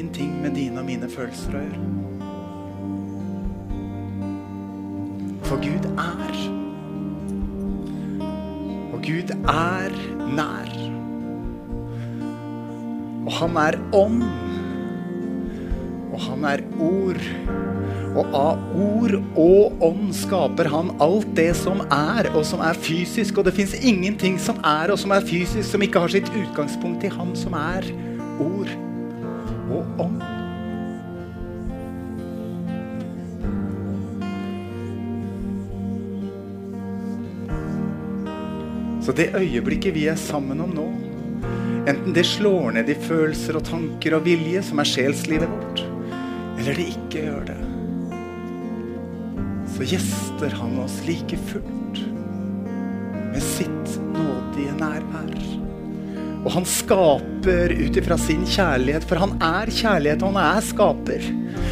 Ingenting med dine og mine følelser å gjøre. For Gud er. Og Gud er nær. Og han er ånd. Og han er ord. Og av ord og ånd skaper han alt det som er, og som er fysisk. Og det fins ingenting som er og som er fysisk, som ikke har sitt utgangspunkt i han som er ord og ånd. Så det øyeblikket vi er sammen om nå, enten det slår ned i følelser og tanker og vilje, som er sjelslivet vårt, eller det ikke gjør det, så gjester han oss like fullt med sitt nådige nærvær. Og han skaper ut ifra sin kjærlighet, for han er kjærlighet, og han er skaper.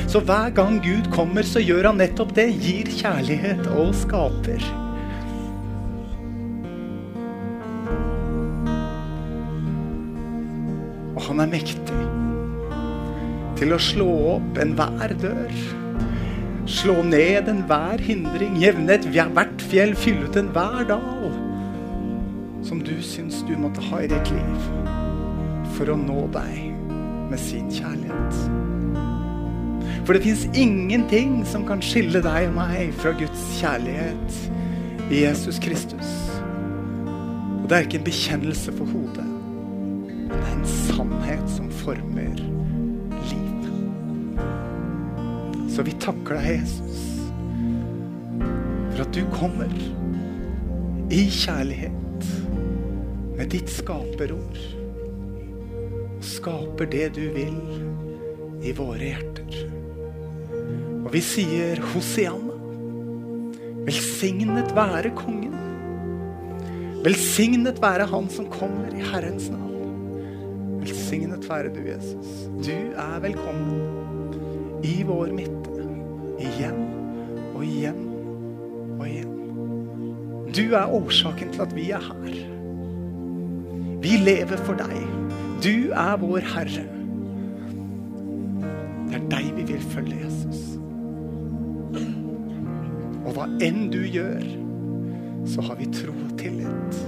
Så hver gang Gud kommer, så gjør han nettopp det. Gir kjærlighet og skaper. Og han er mektig til å slå opp enhver dør. Slå ned enhver hindring, jevne ethvert fjell, fylle ut enhver dal syns du måtte ha i ditt liv for å nå deg med sin kjærlighet. For det fins ingenting som kan skille deg og meg fra Guds kjærlighet i Jesus Kristus. Og det er ikke en bekjennelse for hodet. Det er en sannhet som former liv. Så vi takker deg, Jesus, for at du kommer i kjærlighet med ditt skaperord. Og skaper det du vil i våre hjerter. Og vi sier Hosianna. Velsignet være kongen. Velsignet være han som kommer i Herrens navn. Velsignet være du, Jesus. Du er velkommen i vår midte. Igjen og igjen og igjen. Du er årsaken til at vi er her. Vi lever for deg. Du er vår Herre. Det er deg vi vil følge, Jesus. Og hva enn du gjør, så har vi tro og tillit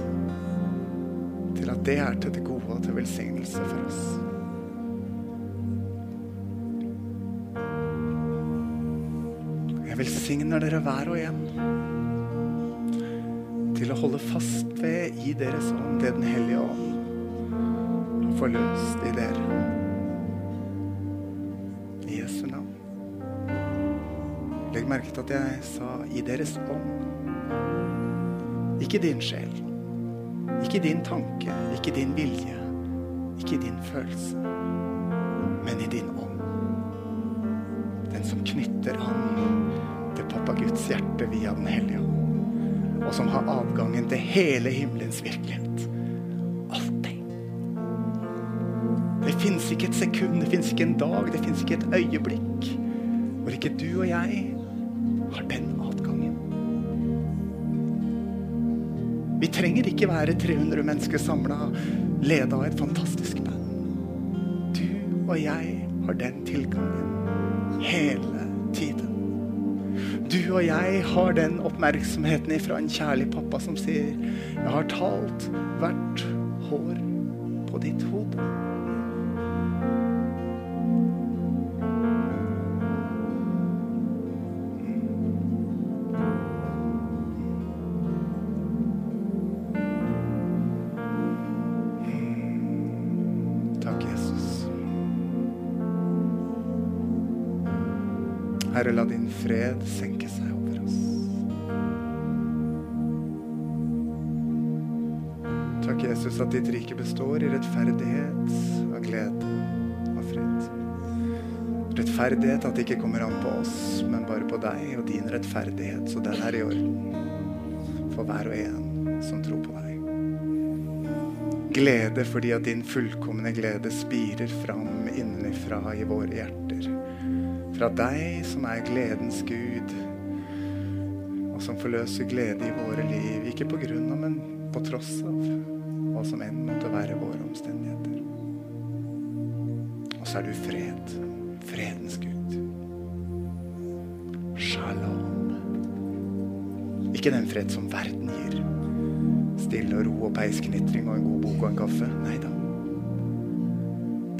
til at det er til det gode og til velsignelse for oss. Jeg velsigner dere hver og en å holde fast ved i deres ånd det Den hellige ånd har forløst i dere. I Jesu navn. Legg merke til at jeg sa 'i deres ånd'. Ikke din sjel. Ikke din tanke. Ikke din vilje. Ikke din følelse. Men i din ånd. Den som knytter an til pappa Guds hjerte via Den hellige ånd og som har adgangen til hele himmelens virkelighet. Alltid. Det fins ikke et sekund, det fins ikke en dag, det fins ikke et øyeblikk hvor ikke du og jeg har den adgangen. Vi trenger ikke være 300 mennesker samla, leda av et fantastisk band. Du og jeg har den tilgangen Og jeg har den oppmerksomheten fra en kjærlig pappa som sier 'Jeg har talt hvert Herre, la din fred senke seg over oss. Takk, Jesus, at ditt rike består i rettferdighet, av glede, av fred. Rettferdighet at det ikke kommer an på oss, men bare på deg og din rettferdighet, så den er i orden for hver og en som tror på deg. Glede fordi at din fullkomne glede spirer fram innenfra i våre hjerter. Fra deg som er gledens Gud, og som forløser glede i våre liv. Ikke på grunn av, men på tross av hva som enn måtte være våre omstendigheter. Og så er du fred. Fredens Gud. Shalom. Ikke den fred som verden gir. Stille og ro og peisknitring og en god bok og en kaffe. Nei da.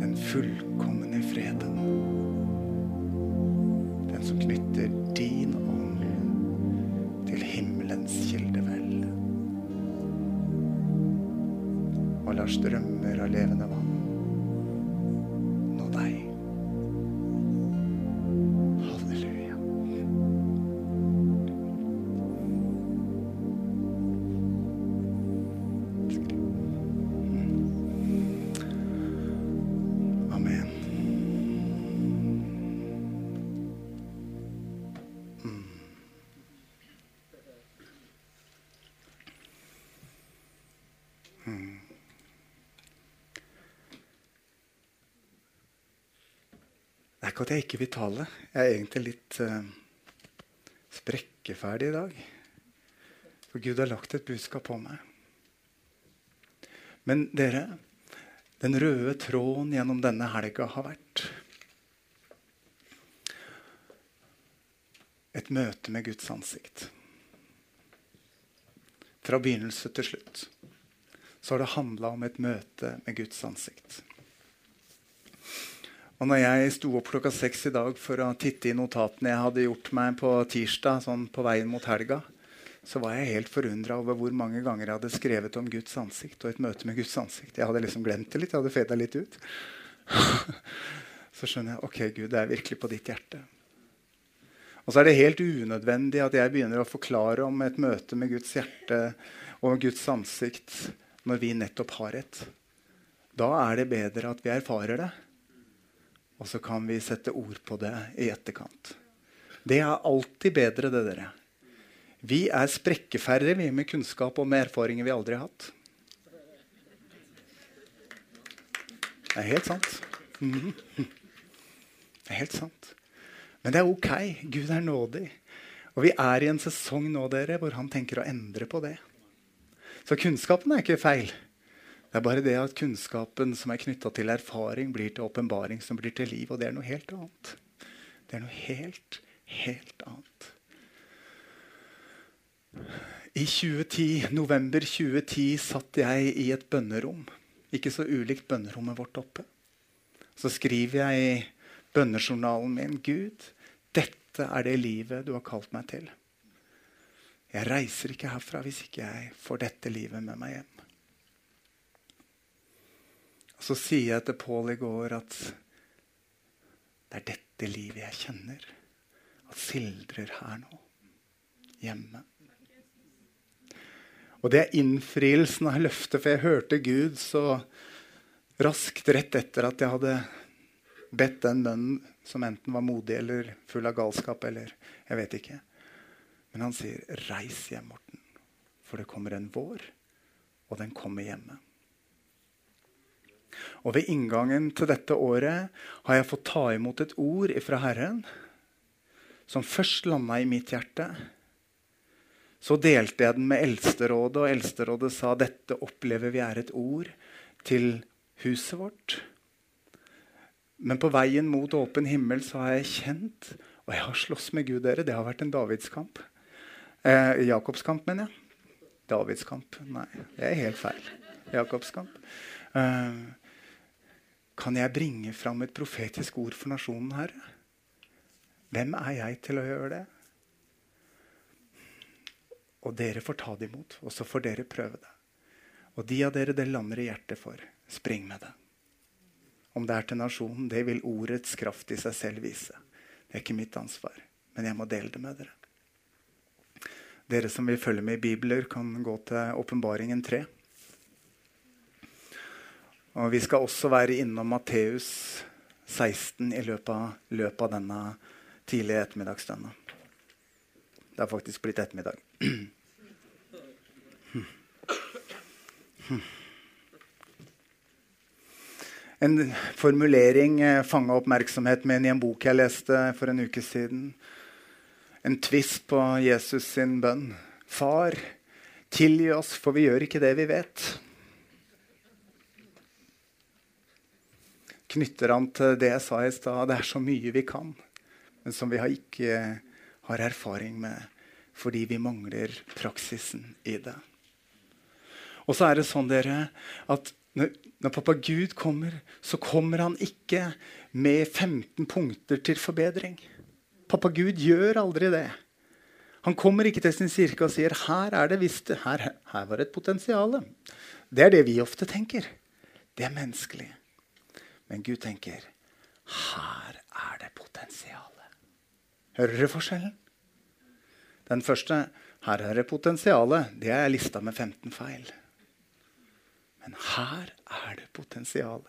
Den fullkomne freden. Som knytter er ikke at jeg ikke vil tale. Jeg er egentlig litt uh, sprekkeferdig i dag. For Gud har lagt et budskap på meg. Men dere, den røde tråden gjennom denne helga har vært et møte med Guds ansikt. Fra begynnelse til slutt så har det handla om et møte med Guds ansikt. Og når jeg sto opp klokka seks i dag for å titte i notatene jeg hadde gjort meg på tirsdag, sånn på veien mot helga, så var jeg helt forundra over hvor mange ganger jeg hadde skrevet om Guds ansikt og et møte med Guds ansikt. Jeg hadde liksom glemt det litt. Jeg hadde feda litt ut. så skjønner jeg ok, Gud, det er virkelig på ditt hjerte. Og så er det helt unødvendig at jeg begynner å forklare om et møte med Guds hjerte og Guds ansikt når vi nettopp har et. Da er det bedre at vi erfarer det. Og så kan vi sette ord på det i etterkant. Det er alltid bedre, det, dere. Vi er sprekkefærre vi med kunnskap og med erfaringer vi aldri har hatt. Det er helt sant. Mhm. Det er helt sant. Men det er ok. Gud er nådig. Og vi er i en sesong nå dere, hvor han tenker å endre på det. Så kunnskapen er ikke feil. Det er bare det at kunnskapen som er knytta til erfaring, blir til åpenbaring, som blir til liv. Og det er noe helt annet. Det er noe helt, helt annet. I 2010, november 2010 satt jeg i et bønnerom. Ikke så ulikt bønnerommet vårt oppe. Så skriver jeg i bønnejournalen min Gud, dette er det livet du har kalt meg til. Jeg reiser ikke herfra hvis ikke jeg får dette livet med meg hjem. Og Så sier jeg til Pål i går at det er dette livet jeg kjenner. At sildrer her nå. Hjemme. Og det er innfrielsen av løftet, for jeg hørte Gud så raskt rett etter at jeg hadde bedt den bønnen som enten var modig eller full av galskap, eller jeg vet ikke. Men han sier, 'Reis hjem, Morten, for det kommer en vår, og den kommer hjemme'. Og ved inngangen til dette året har jeg fått ta imot et ord fra Herren som først landa i mitt hjerte. Så delte jeg den med Eldsterådet, og Eldsterådet sa dette opplever vi er et ord til huset vårt. Men på veien mot åpen himmel så har jeg kjent Og jeg har slåss med Gud, dere. Det har vært en Davidskamp. Eh, Jakobskamp, mener jeg. Davidskamp. Nei, det er helt feil. Jakobskamp. Eh, kan jeg bringe fram et profetisk ord for nasjonen, Herre? Hvem er jeg til å gjøre det? Og dere får ta det imot, og så får dere prøve det. Og de av dere det lander i hjertet for, spring med det. Om det er til nasjonen, det vil ordets kraft i seg selv vise. Det er ikke mitt ansvar. men jeg må dele det med dere. Dere som vil følge med i bibler, kan gå til Åpenbaringen 3. Og vi skal også være innom Matteus 16 i løpet av, løpet av denne tidlige ettermiddagsstunda. Det har faktisk blitt ettermiddag. En formulering eh, fanga oppmerksomheten min i en bok jeg leste for en uke siden en tvist på Jesus sin bønn. Far, tilgi oss, for vi gjør ikke det vi vet. Knytter han til det jeg sa i stad. Det er så mye vi kan, men som vi ikke har erfaring med fordi vi mangler praksisen i det. Og så er det sånn dere, at når, når pappa Gud kommer, så kommer han ikke med 15 punkter til forbedring. Pappa Gud gjør aldri det. Han kommer ikke til sin kirke og sier her er det visst, her, her var et potensial. Det er det vi ofte tenker. Det er menneskelig. Men Gud tenker her er det potensial. Hører du forskjellen? Den første her er det potensial. Det er lista med 15 feil. Men her er det potensial.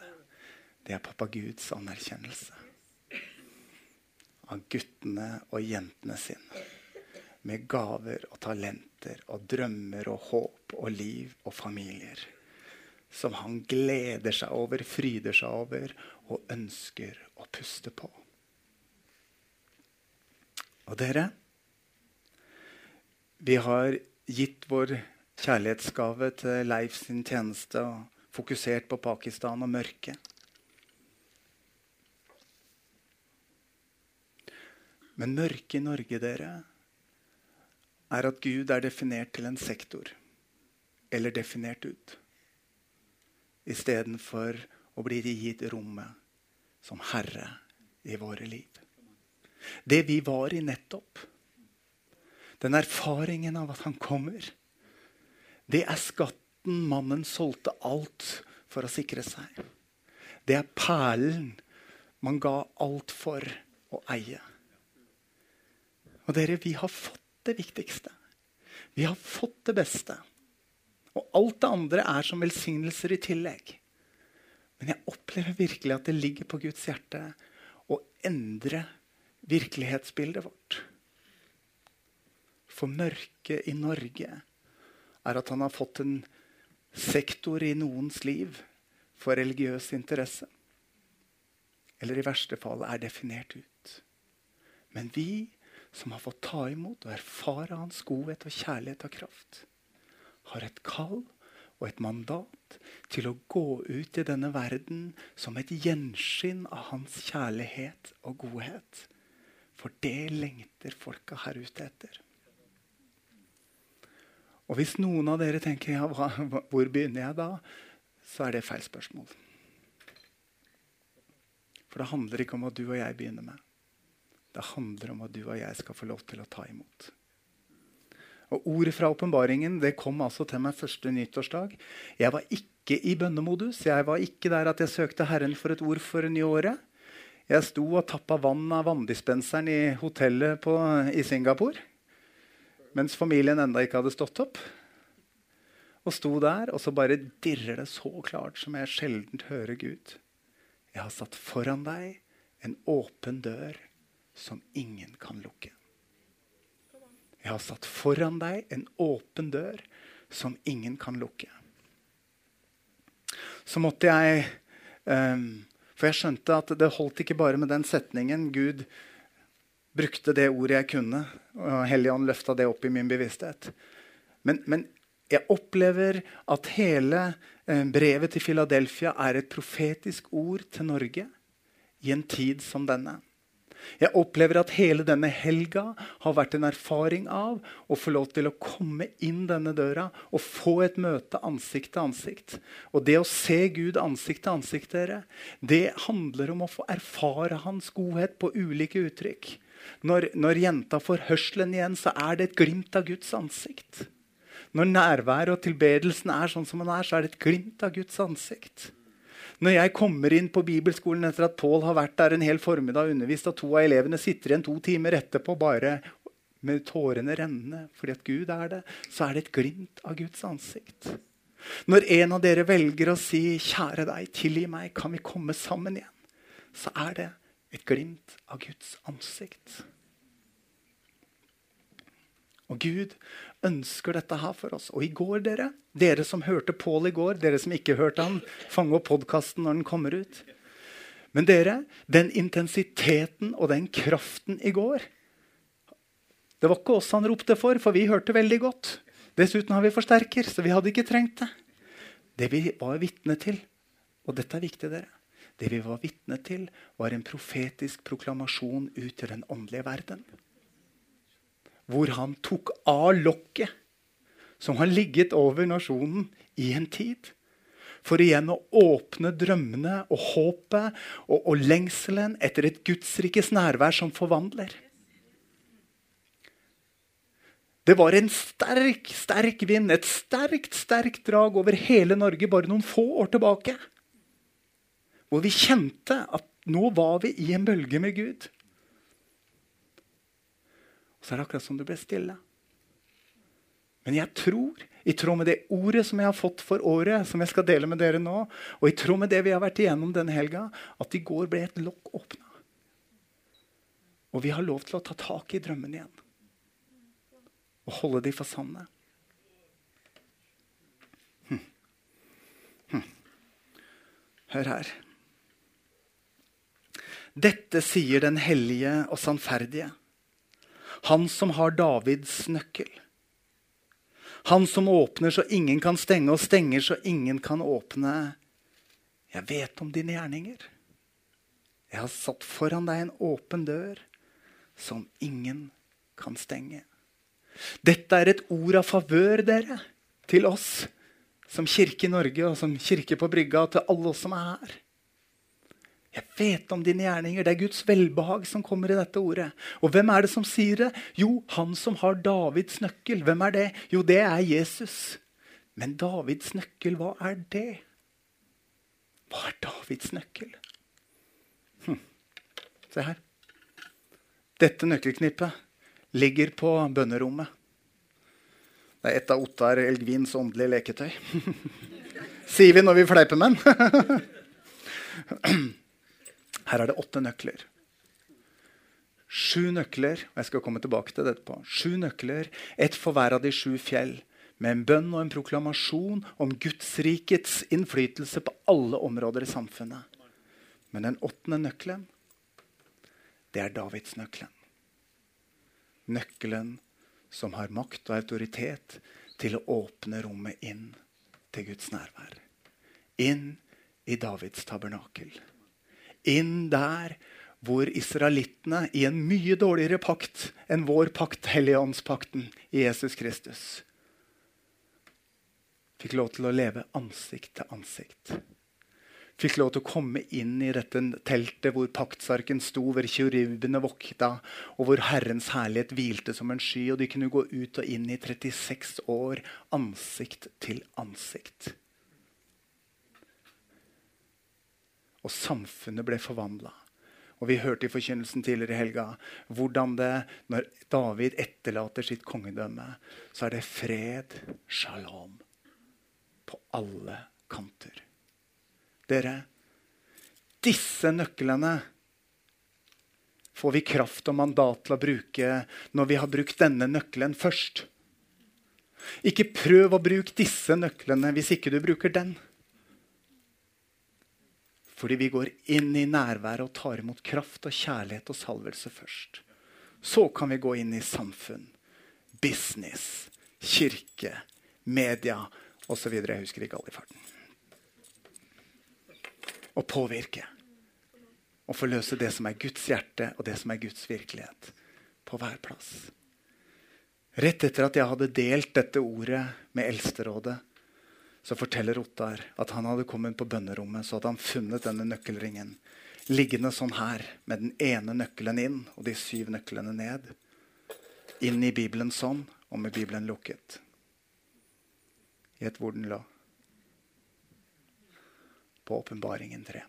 Det er pappa Guds anerkjennelse av guttene og jentene sine. Med gaver og talenter og drømmer og håp og liv og familier. Som han gleder seg over, fryder seg over og ønsker å puste på. Og dere, vi har gitt vår kjærlighetsgave til Leif sin tjeneste og fokusert på Pakistan og mørket. Men mørket i Norge, dere, er at Gud er definert til en sektor. Eller definert ut. Istedenfor å bli gitt rommet som herre i våre liv. Det vi var i nettopp, den erfaringen av at han kommer, det er skatten mannen solgte alt for å sikre seg. Det er perlen man ga alt for å eie. Og dere, vi har fått det viktigste. Vi har fått det beste. Og alt det andre er som velsignelser i tillegg. Men jeg opplever virkelig at det ligger på Guds hjerte å endre virkelighetsbildet vårt. For mørket i Norge er at han har fått en sektor i noens liv for religiøs interesse. Eller i verste fall er definert ut. Men vi som har fått ta imot og erfare hans godhet og kjærlighet og kraft, har et kall og et mandat til å gå ut i denne verden som et gjenskinn av hans kjærlighet og godhet. For det lengter folka her ute etter. Og hvis noen av dere tenker ja, hva, hvor begynner jeg da, så er det feil spørsmål. For det handler ikke om hva du og jeg begynner med. Det handler om hva du og jeg skal få lov til å ta imot. Og Ordet fra åpenbaringen kom altså til meg første nyttårsdag. Jeg var ikke i bønnemodus. Jeg var ikke der at jeg søkte Herren for et ord for nyåret. Jeg sto og tappa vann av vanndispenseren i hotellet på, i Singapore. Mens familien enda ikke hadde stått opp. Og sto der, og så bare dirrer det så klart som jeg sjelden hører Gud. Jeg har satt foran deg en åpen dør som ingen kan lukke. Jeg har satt foran deg en åpen dør som ingen kan lukke. Så måtte jeg um, For jeg skjønte at det holdt ikke bare med den setningen. Gud brukte det ordet jeg kunne, og Helligånd løfta det opp i min bevissthet. Men, men jeg opplever at hele um, brevet til Philadelphia er et profetisk ord til Norge i en tid som denne. Jeg opplever at hele denne helga har vært en erfaring av å få lov til å komme inn denne døra og få et møte ansikt til ansikt. Og det å se Gud ansikt til ansikt, dere, det handler om å få erfare Hans godhet på ulike uttrykk. Når, når jenta får hørselen igjen, så er det et glimt av Guds ansikt. Når nærværet og tilbedelsen er sånn som den er, så er det et glimt av Guds ansikt. Når jeg kommer inn på bibelskolen etter at Pål har vært der en hel formiddag undervist, og to av elevene sitter igjen to timer etterpå bare med tårene rennende fordi at Gud er det, så er det et glimt av Guds ansikt. Når en av dere velger å si 'Kjære deg, tilgi meg, kan vi komme sammen igjen?' så er det et glimt av Guds ansikt. Og Gud ønsker dette her for oss. Og i går, dere, dere som hørte Pål i går, dere som ikke hørte han, fange opp podkasten når den kommer ut. Men dere, den intensiteten og den kraften i går Det var ikke oss han ropte for, for vi hørte veldig godt. Dessuten har vi forsterker, så vi hadde ikke trengt det. Det vi var vitne til, og dette er viktig, dere Det vi var vitne til, var en profetisk proklamasjon ut til den åndelige verden hvor han tok av lokket som har ligget over nasjonen i en tid. For igjen å åpne drømmene og håpet og, og lengselen etter et gudsrikes nærvær som forvandler. Det var en sterk, sterk vind, et sterkt, sterkt drag over hele Norge bare noen få år tilbake. Hvor vi kjente at nå var vi i en bølge med Gud. Og så er det akkurat som det ble stille. Men jeg tror, i tråd med det ordet som jeg har fått for året, som jeg skal dele med dere nå, og i tråd med det vi har vært igjennom denne helga, at i går ble et lokk åpna. Og vi har lov til å ta tak i drømmene igjen. Og holde de for sanne. Hm. Hm. Hør her. Dette sier den hellige og sannferdige han som har Davids nøkkel. Han som åpner så ingen kan stenge, og stenger så ingen kan åpne. Jeg vet om dine gjerninger. Jeg har satt foran deg en åpen dør som ingen kan stenge. Dette er et ord av favør, dere, til oss som kirke i Norge og som kirke på brygga, til alle oss som er her. Jeg vet om dine gjerninger. Det er Guds velbehag som kommer i dette ordet. Og hvem er det som sier det? Jo, han som har Davids nøkkel. Hvem er det? Jo, det er Jesus. Men Davids nøkkel, hva er det? Hva er Davids nøkkel? Hm. Se her. Dette nøkkelknippet ligger på bønnerommet. Det er et av Ottar Elgvins åndelige leketøy. Sier vi når vi fleiper med den. Her er det åtte nøkler. Sju nøkler, og jeg skal komme tilbake til dette på. Sju nøkler, ett for hver av de sju fjell. Med en bønn og en proklamasjon om Gudsrikets innflytelse på alle områder i samfunnet. Men den åttende nøkkelen, det er Davidsnøkkelen. Nøkkelen som har makt og autoritet til å åpne rommet inn til Guds nærvær. Inn i Davids tabernakel inn der hvor israelittene i en mye dårligere pakt enn vår pakt, Helligåndspakten i Jesus Kristus, fikk lov til å leve ansikt til ansikt. Fikk lov til å komme inn i dette teltet hvor paktsarken sto, hvor kjuribene vokta, og hvor Herrens herlighet hvilte som en sky. Og de kunne gå ut og inn i 36 år ansikt til ansikt. Og samfunnet ble forvandla. Og Vi hørte i forkynnelsen tidligere i helga hvordan det, når David etterlater sitt kongedømme, så er det fred, shalom, på alle kanter. Dere, disse nøklene får vi kraft og mandat til å bruke når vi har brukt denne nøkkelen først. Ikke prøv å bruke disse nøklene hvis ikke du bruker den. Fordi vi går inn i nærværet og tar imot kraft og kjærlighet og salvelse først. Så kan vi gå inn i samfunn, business, kirke, media osv. Jeg husker ikke alle i farten. Og påvirke. Og forløse det som er Guds hjerte og det som er Guds virkelighet. På hver plass. Rett etter at jeg hadde delt dette ordet med Eldsterådet, så forteller Ottar at han hadde kommet på bønnerommet så hadde han funnet denne nøkkelringen liggende sånn her, med den ene nøkkelen inn og de syv nøklene ned. Inn i Bibelen sånn, og med Bibelen lukket. Gjett hvor den lå. på åpenbaringen 3.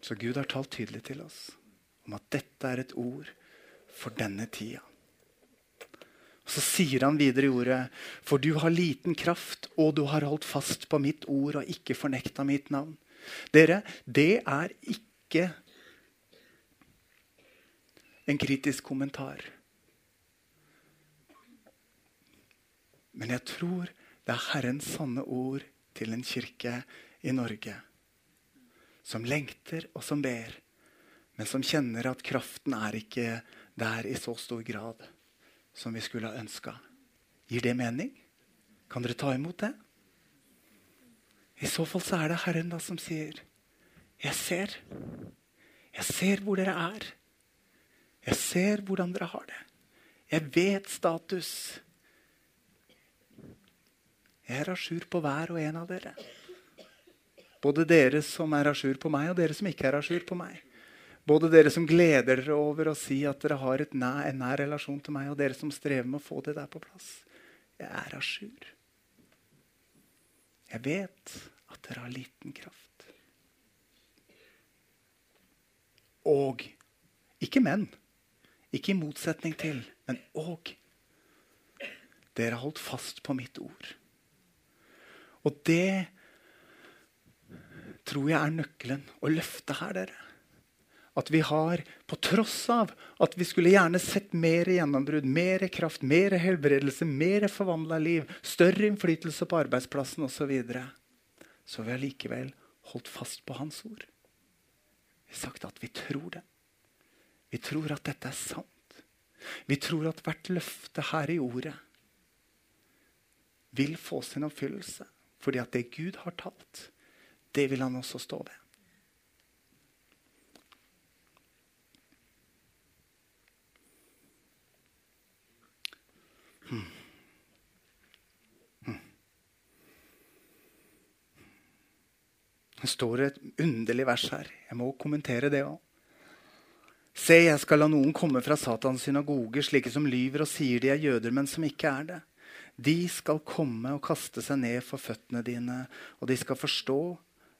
Så Gud har talt tydelig til oss om at dette er et ord for denne tida. Og Så sier han videre i ordet, for du har liten kraft, og du har holdt fast på mitt ord og ikke fornekta mitt navn. Dere, det er ikke en kritisk kommentar. Men jeg tror det er Herrens sanne ord til en kirke i Norge som lengter og som ber, men som kjenner at kraften er ikke der i så stor grad som vi skulle ha ønska. Gir det mening? Kan dere ta imot det? I så fall så er det Herren da som sier, 'Jeg ser. Jeg ser hvor dere er. Jeg ser hvordan dere har det. Jeg vet status. Jeg er a jour på hver og en av dere. Både dere som er a jour på meg, og dere som ikke er a jour på meg. Både dere som gleder dere over å si at dere har nær, en nær relasjon til meg, og dere som strever med å få det der på plass. Jeg er a jour. Jeg vet at dere har liten kraft. Og ikke men. Ikke i motsetning til, men og. Dere har holdt fast på mitt ord. Og det tror jeg er nøkkelen å løfte her, dere. At vi har, på tross av at vi skulle gjerne sett mer gjennombrudd, mer kraft, mer helbredelse, mer forvandla liv, større innflytelse på arbeidsplassen osv., så, videre, så vi har likevel holdt fast på Hans ord. Vi har sagt at vi tror det. Vi tror at dette er sant. Vi tror at hvert løfte her i ordet vil få sin oppfyllelse. Fordi at det Gud har talt, det vil han også stå ved. Det står et underlig vers her. Jeg må kommentere det òg. Se, jeg skal la noen komme fra Satans synagoger, slike som lyver og sier de er jøder, men som ikke er det. De skal komme og kaste seg ned for føttene dine, og de skal forstå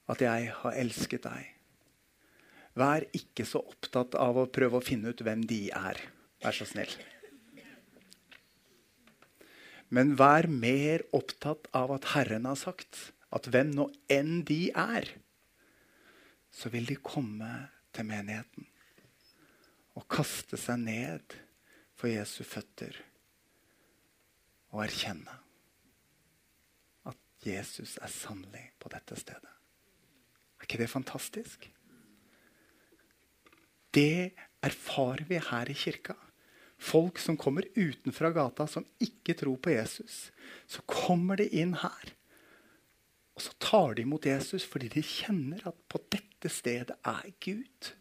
at jeg har elsket deg. Vær ikke så opptatt av å prøve å finne ut hvem de er. Vær så snill. Men vær mer opptatt av at Herren har sagt at hvem nå enn de er, så vil de komme til menigheten og kaste seg ned for Jesu føtter og erkjenne at Jesus er sannelig på dette stedet. Er ikke det fantastisk? Det erfarer vi her i kirka. Folk som kommer utenfra gata, som ikke tror på Jesus. Så kommer de inn her. Og så tar de imot Jesus fordi de kjenner at på dette stedet er Gud.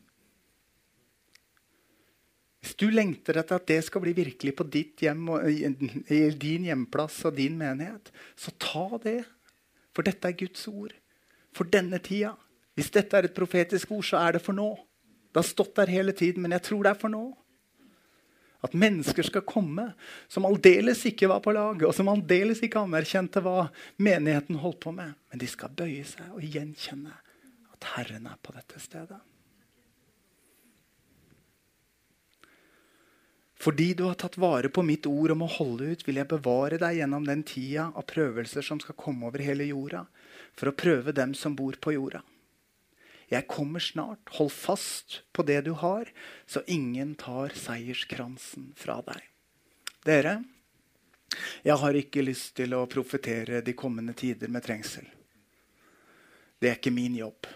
Hvis du lengter etter at det skal bli virkelig på ditt hjem, og i din hjemplass og din menighet, så ta det. For dette er Guds ord. For denne tida. Hvis dette er et profetisk ord, så er det for nå. Det har stått der hele tiden, men jeg tror det er for nå. At mennesker skal komme som aldeles ikke var på laget, og som aldeles ikke anerkjente hva menigheten holdt på med. Men de skal bøye seg og gjenkjenne at Herren er på dette stedet. Fordi du har tatt vare på mitt ord om å holde ut, vil jeg bevare deg gjennom den tida av prøvelser som skal komme over hele jorda, for å prøve dem som bor på jorda. Jeg kommer snart. Hold fast på det du har, så ingen tar seierskransen fra deg. Dere, jeg har ikke lyst til å profetere de kommende tider med trengsel. Det er ikke min jobb.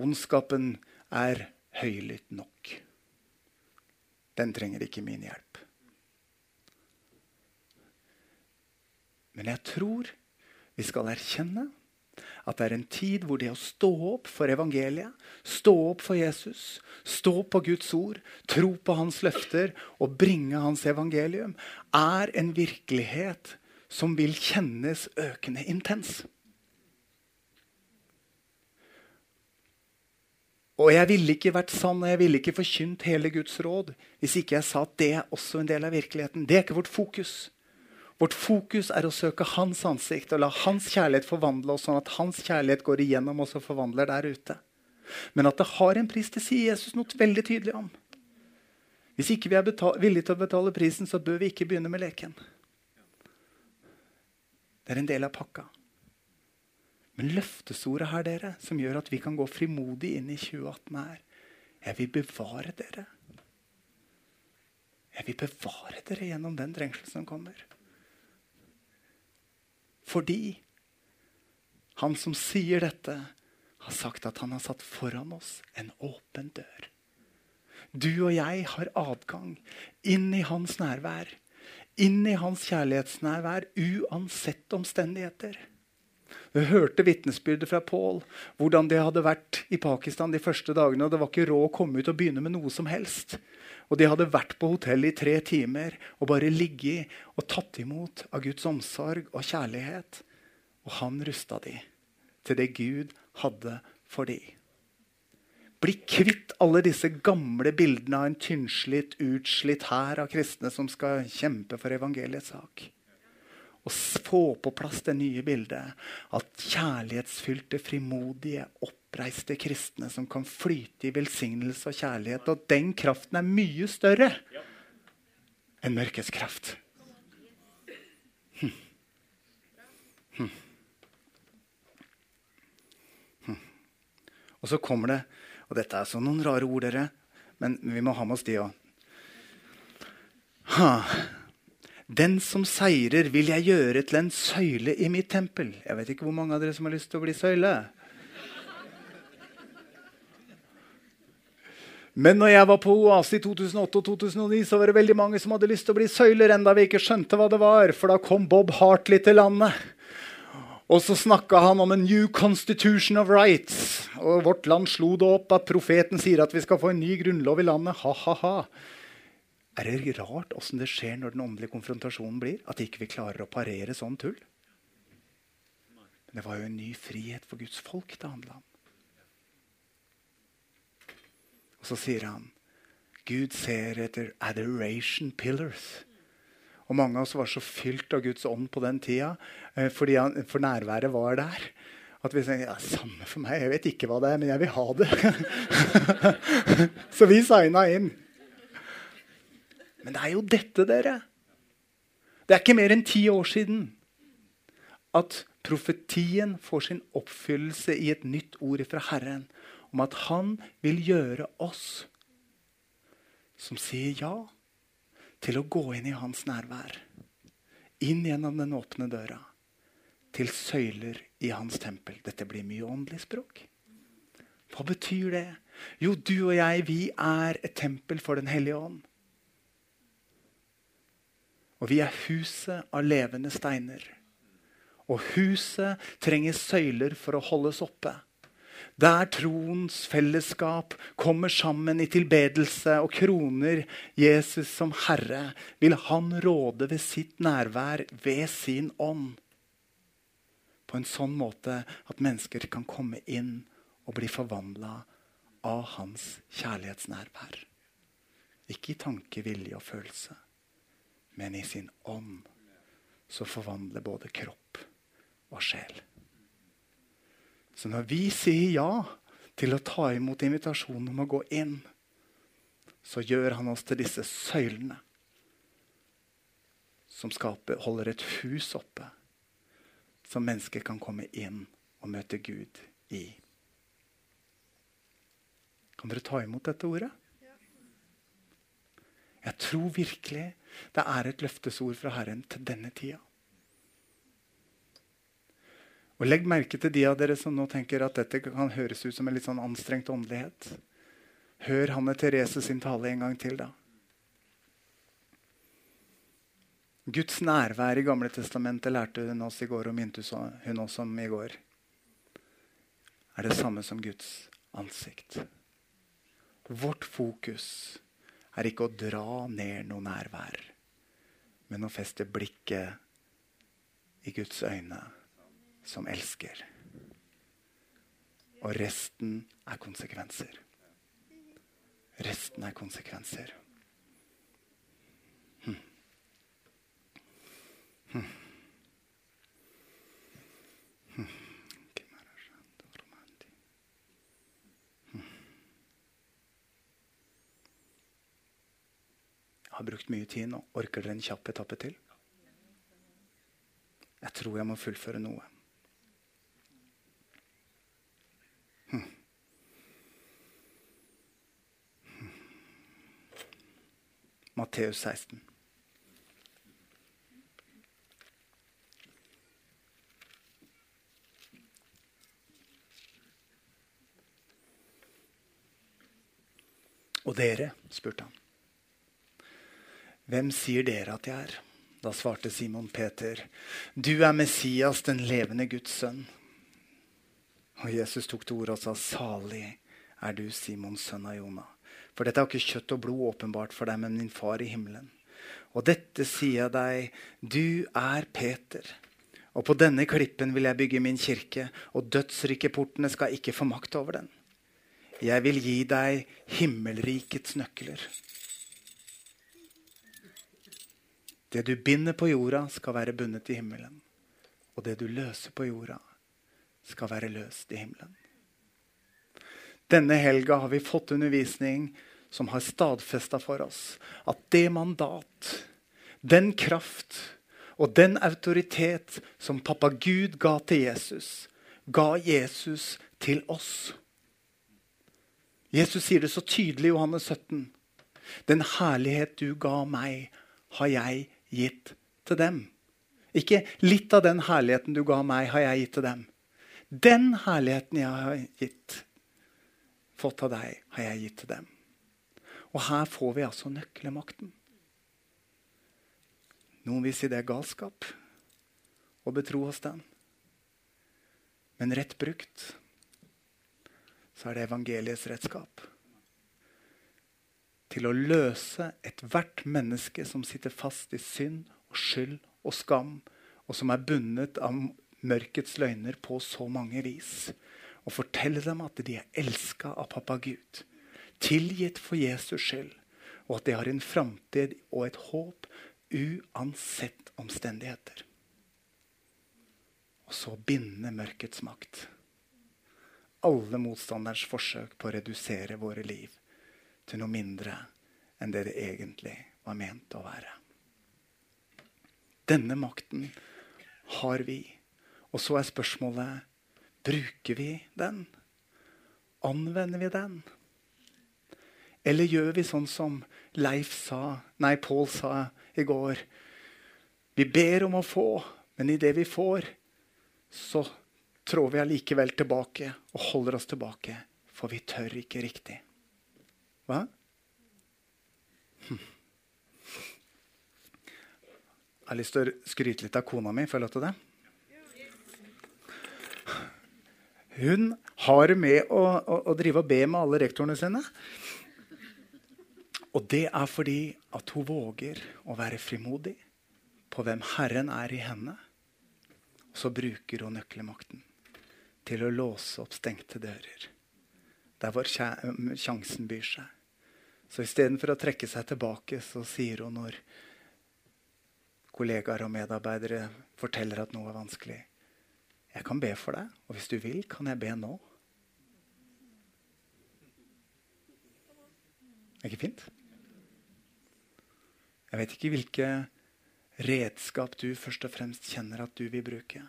Ondskapen er høylytt nok den trenger ikke min hjelp. Men jeg tror vi skal erkjenne at det er en tid hvor det å stå opp for evangeliet, stå opp for Jesus, stå på Guds ord, tro på hans løfter og bringe hans evangelium, er en virkelighet som vil kjennes økende intens. Og jeg ville ikke vært sann og jeg ville ikke forkynt hele Guds råd hvis ikke jeg sa at det er også en del av virkeligheten. Det er ikke vårt fokus. Vårt fokus er å søke hans ansikt og la hans kjærlighet forvandle oss, sånn at hans kjærlighet går igjennom oss og forvandler der ute. Men at det har en pris, det sier Jesus noe veldig tydelig om. Hvis ikke vi er villige til å betale prisen, så bør vi ikke begynne med leken. Det er en del av pakka. Men løftesordet her, dere, som gjør at vi kan gå frimodig inn i 2018, er Jeg vil bevare dere. Jeg vil bevare dere gjennom den trengsel som kommer. Fordi han som sier dette, har sagt at han har satt foran oss en åpen dør. Du og jeg har adgang inn i hans nærvær, inn i hans kjærlighetsnærvær, uansett omstendigheter. Du hørte vitnesbyrdet fra Pål, hvordan det hadde vært i Pakistan de første dagene. og Det var ikke råd å komme ut og begynne med noe som helst. Og de hadde vært på hotellet i tre timer og bare ligget og tatt imot av Guds omsorg og kjærlighet. Og han rusta de til det Gud hadde for de. Bli kvitt alle disse gamle bildene av en tynnslitt, utslitt hær av kristne som skal kjempe for evangeliets sak. Og få på plass det nye bildet at kjærlighetsfylte, frimodige, oppreiste kristne som kan flyte i velsignelse og kjærlighet. Og den kraften er mye større enn mørkets kraft. Og så kommer det Og dette er så noen rare ord, dere, men vi må ha med oss de òg. Den som seirer, vil jeg gjøre til en søyle i mitt tempel. Jeg vet ikke hvor mange av dere som har lyst til å bli søyle. Men når jeg var på Oase i 2008 og 2009, så var det veldig mange som hadde lyst til å bli søyler, enda vi ikke skjønte hva det var. For da kom Bob Hartley til landet. Og så snakka han om en new constitution of rights. Og vårt land slo det opp at profeten sier at vi skal få en ny grunnlov i landet. Ha-ha-ha. Er det rart åssen det skjer når den åndelige konfrontasjonen blir? At ikke vi klarer å parere sånn tull? Men det var jo en ny frihet for Guds folk det handla om. Og så sier han Gud ser etter adoration pillars. Og mange av oss var så fylt av Guds ånd på den tida, eh, fordi han, for nærværet var der. At vi sier ja, samme for meg, jeg vet ikke hva det er, men jeg vil ha det. så vi signa inn. Men det er jo dette, dere. Det er ikke mer enn ti år siden at profetien får sin oppfyllelse i et nytt ord fra Herren om at han vil gjøre oss som sier ja til å gå inn i hans nærvær. Inn gjennom den åpne døra. Til søyler i hans tempel. Dette blir mye åndelig språk. Hva betyr det? Jo, du og jeg, vi er et tempel for Den hellige ånd. Og vi er huset av levende steiner. Og huset trenger søyler for å holdes oppe. Der troens fellesskap kommer sammen i tilbedelse og kroner Jesus som Herre, vil han råde ved sitt nærvær, ved sin ånd. På en sånn måte at mennesker kan komme inn og bli forvandla av hans kjærlighetsnærvær. Ikke i tanke, vilje og følelse men i sin ånd så forvandler både kropp og sjel. Så når vi sier ja til å ta imot invitasjonen om å gå inn, så gjør han oss til disse søylene som skaper, holder et hus oppe, som mennesker kan komme inn og møte Gud i. Kan dere ta imot dette ordet? Jeg tror virkelig det er et løftesord fra Herren til denne tida. Og Legg merke til de av dere som nå tenker at dette kan høres ut som en litt sånn anstrengt åndelighet. Hør Hanne Therese sin tale en gang til, da. Guds nærvær i Gamle testamentet lærte hun oss i går, og minte hun oss om i går. Er det samme som Guds ansikt. Vårt fokus er ikke å dra ned noe nærvær, men å feste blikket i Guds øyne, som elsker. Og resten er konsekvenser. Resten er konsekvenser. Har brukt mye tid nå. Orker dere en kjapp etappe til? Jeg tror jeg må fullføre noe. Hm. Matteus 16. Og dere, spurte han. Hvem sier dere at jeg er? Da svarte Simon Peter, du er Messias, den levende Guds sønn. Og Jesus tok til orde og sa, salig er du, Simons sønn av Jonah. For dette har ikke kjøtt og blod åpenbart for deg, men min far i himmelen. Og dette sier jeg deg, du er Peter. Og på denne klippen vil jeg bygge min kirke, og dødsrikeportene skal ikke få makt over den. Jeg vil gi deg himmelrikets nøkler. Det du binder på jorda, skal være bundet i himmelen. Og det du løser på jorda, skal være løst i himmelen. Denne helga har vi fått undervisning som har stadfesta for oss at det mandat, den kraft og den autoritet som pappa Gud ga til Jesus, ga Jesus til oss. Jesus sier det så tydelig i Johannes 17. Den herlighet du ga meg, har jeg gitt til dem. Ikke litt av den herligheten du ga meg, har jeg gitt til dem. Den herligheten jeg har gitt, fått av deg, har jeg gitt til dem. Og her får vi altså nøkkelmakten. Noen vil si det er galskap å betro oss den. Men rett brukt så er det evangeliets redskap. Til å løse ethvert menneske som sitter fast i synd og skyld og skam, og som er bundet av mørkets løgner på så mange vis. Og fortelle dem at de er elska av pappa Gud, tilgitt for Jesus skyld, og at de har en framtid og et håp uansett omstendigheter. Og så binde mørkets makt alle motstanderens forsøk på å redusere våre liv til noe mindre enn det det egentlig var ment å være. Denne makten har vi. Og så er spørsmålet bruker vi den. Anvender vi den? Eller gjør vi sånn som Leif sa, nei, Pål sa i går? Vi ber om å få, men i det vi får, så trår vi allikevel tilbake og holder oss tilbake, for vi tør ikke riktig. Hva? Jeg har lyst til å skryte litt av kona mi. Får jeg lov til det? Hun har med å, å, å, drive og be med alle rektorene sine. Og det er fordi at hun våger å være frimodig på hvem Herren er i henne. Og så bruker hun nøkkelmakten til å låse opp stengte dører. Der hvor sjansen byr seg. Så istedenfor å trekke seg tilbake, så sier hun når kollegaer og medarbeidere forteller at noe er vanskelig Jeg kan be for deg, og hvis du vil, kan jeg be nå. Er ikke fint? Jeg vet ikke hvilke redskap du først og fremst kjenner at du vil bruke.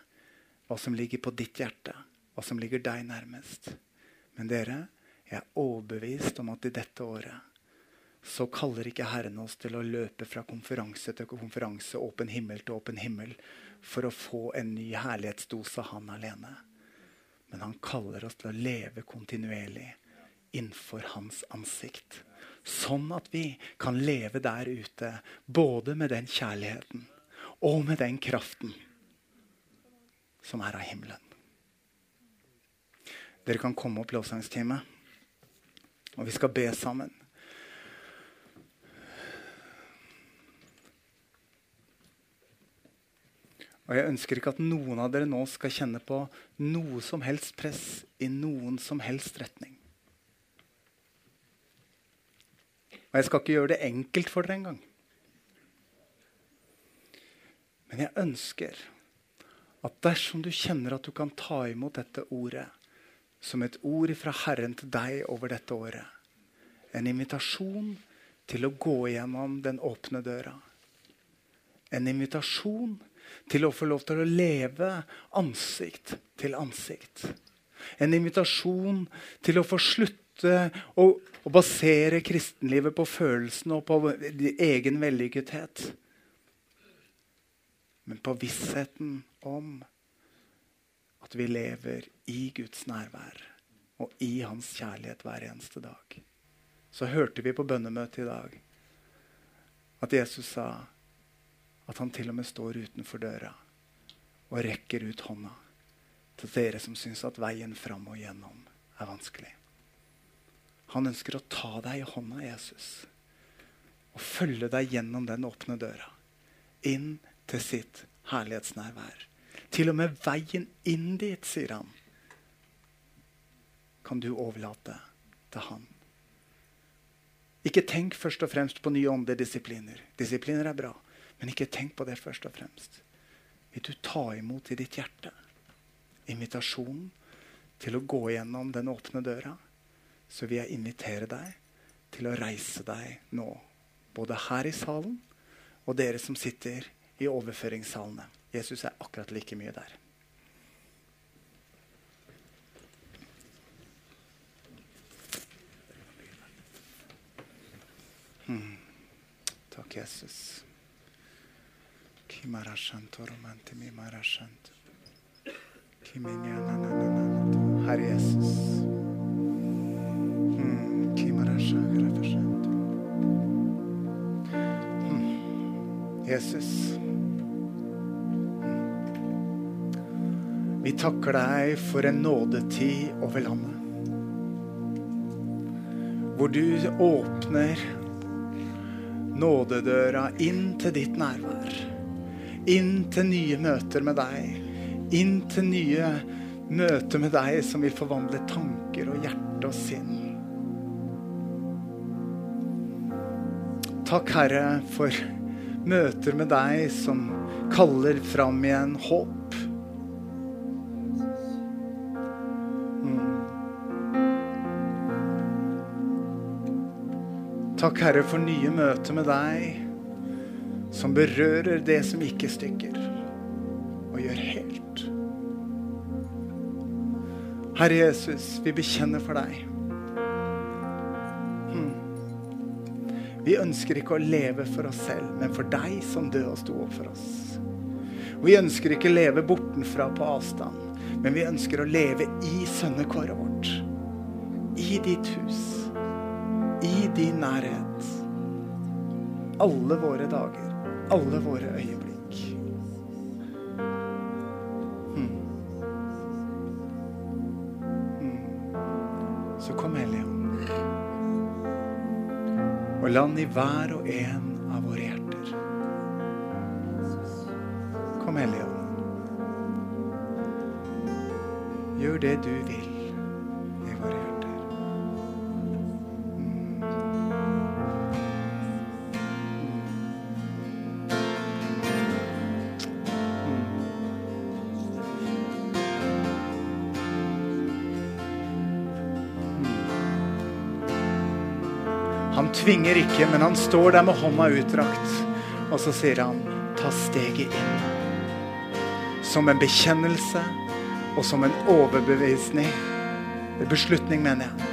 Hva som ligger på ditt hjerte hva som ligger deg nærmest. Men dere, jeg er overbevist om at i dette året så kaller ikke Herren oss til å løpe fra konferanse til konferanse, åpen himmel til åpen himmel, for å få en ny herlighetsdose han alene. Men han kaller oss til å leve kontinuerlig innenfor hans ansikt. Sånn at vi kan leve der ute både med den kjærligheten og med den kraften som er av himmelen. Dere kan komme opp lovsangstime, og vi skal be sammen. Og Jeg ønsker ikke at noen av dere nå skal kjenne på noe som helst press i noen som helst retning. Og jeg skal ikke gjøre det enkelt for dere engang. Men jeg ønsker at dersom du kjenner at du kan ta imot dette ordet som et ord fra Herren til deg over dette året. En invitasjon til å gå gjennom den åpne døra. En invitasjon til å få lov til å leve ansikt til ansikt. En invitasjon til å få slutte å, å basere kristenlivet på følelsene og på egen vellykkethet. Men på vissheten om at vi lever i Guds nærvær og i Hans kjærlighet hver eneste dag. Så hørte vi på bønnemøtet i dag at Jesus sa at han til og med står utenfor døra og rekker ut hånda til dere som syns at veien fram og gjennom er vanskelig. Han ønsker å ta deg i hånda, Jesus, og følge deg gjennom den åpne døra. Inn til sitt herlighetsnærvær. Til og med veien inn dit, sier han, kan du overlate til han. Ikke tenk først og fremst på nye åndedisipliner. disipliner. Er bra, men ikke tenk på det først og fremst. Vil du ta imot i ditt hjerte invitasjonen til å gå gjennom den åpne døra, så vil jeg invitere deg til å reise deg nå. Både her i salen og dere som sitter i overføringssalene. Jesus er akkurat like mye der. Hmm. Takk, Jesus. Herre Jesus. Jesus. Vi takker deg for en nådetid over landet. Hvor du åpner nådedøra inn til ditt nærvær. Inn til nye møter med deg. Inn til nye møter med deg som vil forvandle tanker og hjerte og sinn. Takk, Herre, for møter med deg som kaller fram igjen håp. Takk, Herre, for nye møter med deg som berører det som ikke stikker, og gjør helt. Herre Jesus, vi bekjenner for deg. Hmm. Vi ønsker ikke å leve for oss selv, men for deg som døde og sto opp for oss. Vi ønsker ikke å leve bortenfra på avstand, men vi ønsker å leve i sønnekåret vårt. I ditt hus i din nærhet. Alle våre dager, alle våre øyeblikk. Mm. Mm. Så kom Helligånd og land i hver og en av våre hjerter. Kom, Helligånd. Gjør det du vil. Tvinger ikke, men han står der med hånda utdrakt. Og så sier han, ta steget inn. Som en bekjennelse og som en overbevisning. Beslutning, mener jeg.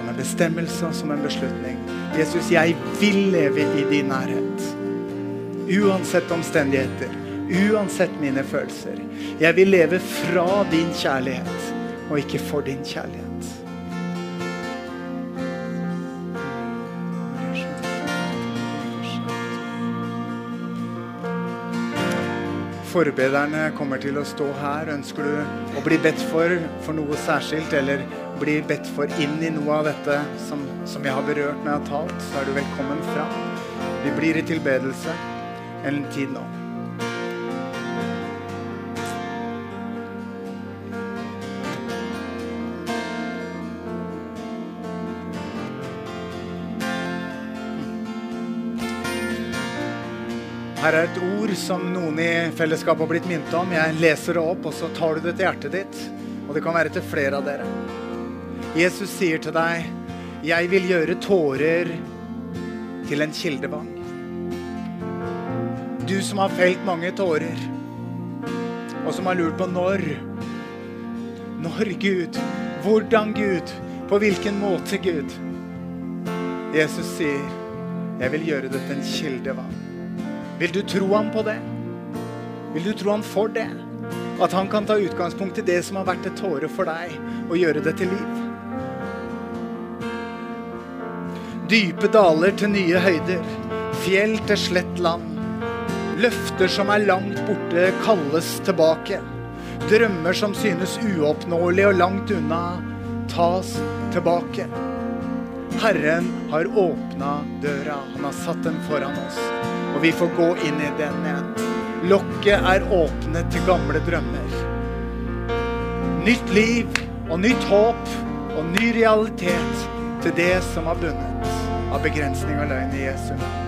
Som en bestemmelse og som en beslutning. Jesus, jeg vil leve i din nærhet. Uansett omstendigheter. Uansett mine følelser. Jeg vil leve fra din kjærlighet og ikke for din kjærlighet. Forbederne kommer til å stå her. Ønsker du å bli bedt for for noe særskilt, eller bli bedt for inn i noe av dette som, som jeg har berørt når jeg har talt, så er du velkommen fram. Vi blir i tilbedelse en tid nå. Her er et ord som noen i fellesskapet har blitt minnet om. Jeg leser det opp, og så tar du det til hjertet ditt. Og det kan være til flere av dere. Jesus sier til deg, Jeg vil gjøre tårer til en kildevann. Du som har felt mange tårer, og som har lurt på når. Når, Gud? Hvordan, Gud? På hvilken måte, Gud? Jesus sier, 'Jeg vil gjøre det til en kildevann'. Vil du tro ham på det? Vil du tro ham for det? At han kan ta utgangspunkt i det som har vært et tåre for deg, og gjøre det til liv? Dype daler til nye høyder, fjell til slett land. Løfter som er langt borte, kalles tilbake. Drømmer som synes uoppnåelige og langt unna, tas tilbake. Herren har åpna døra, han har satt den foran oss, og vi får gå inn i den igjen. Lokket er åpnet til gamle drømmer. Nytt liv og nytt håp og ny realitet til det som har bundet av begrensning og løgn i Jesu navn.